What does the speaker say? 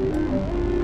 Música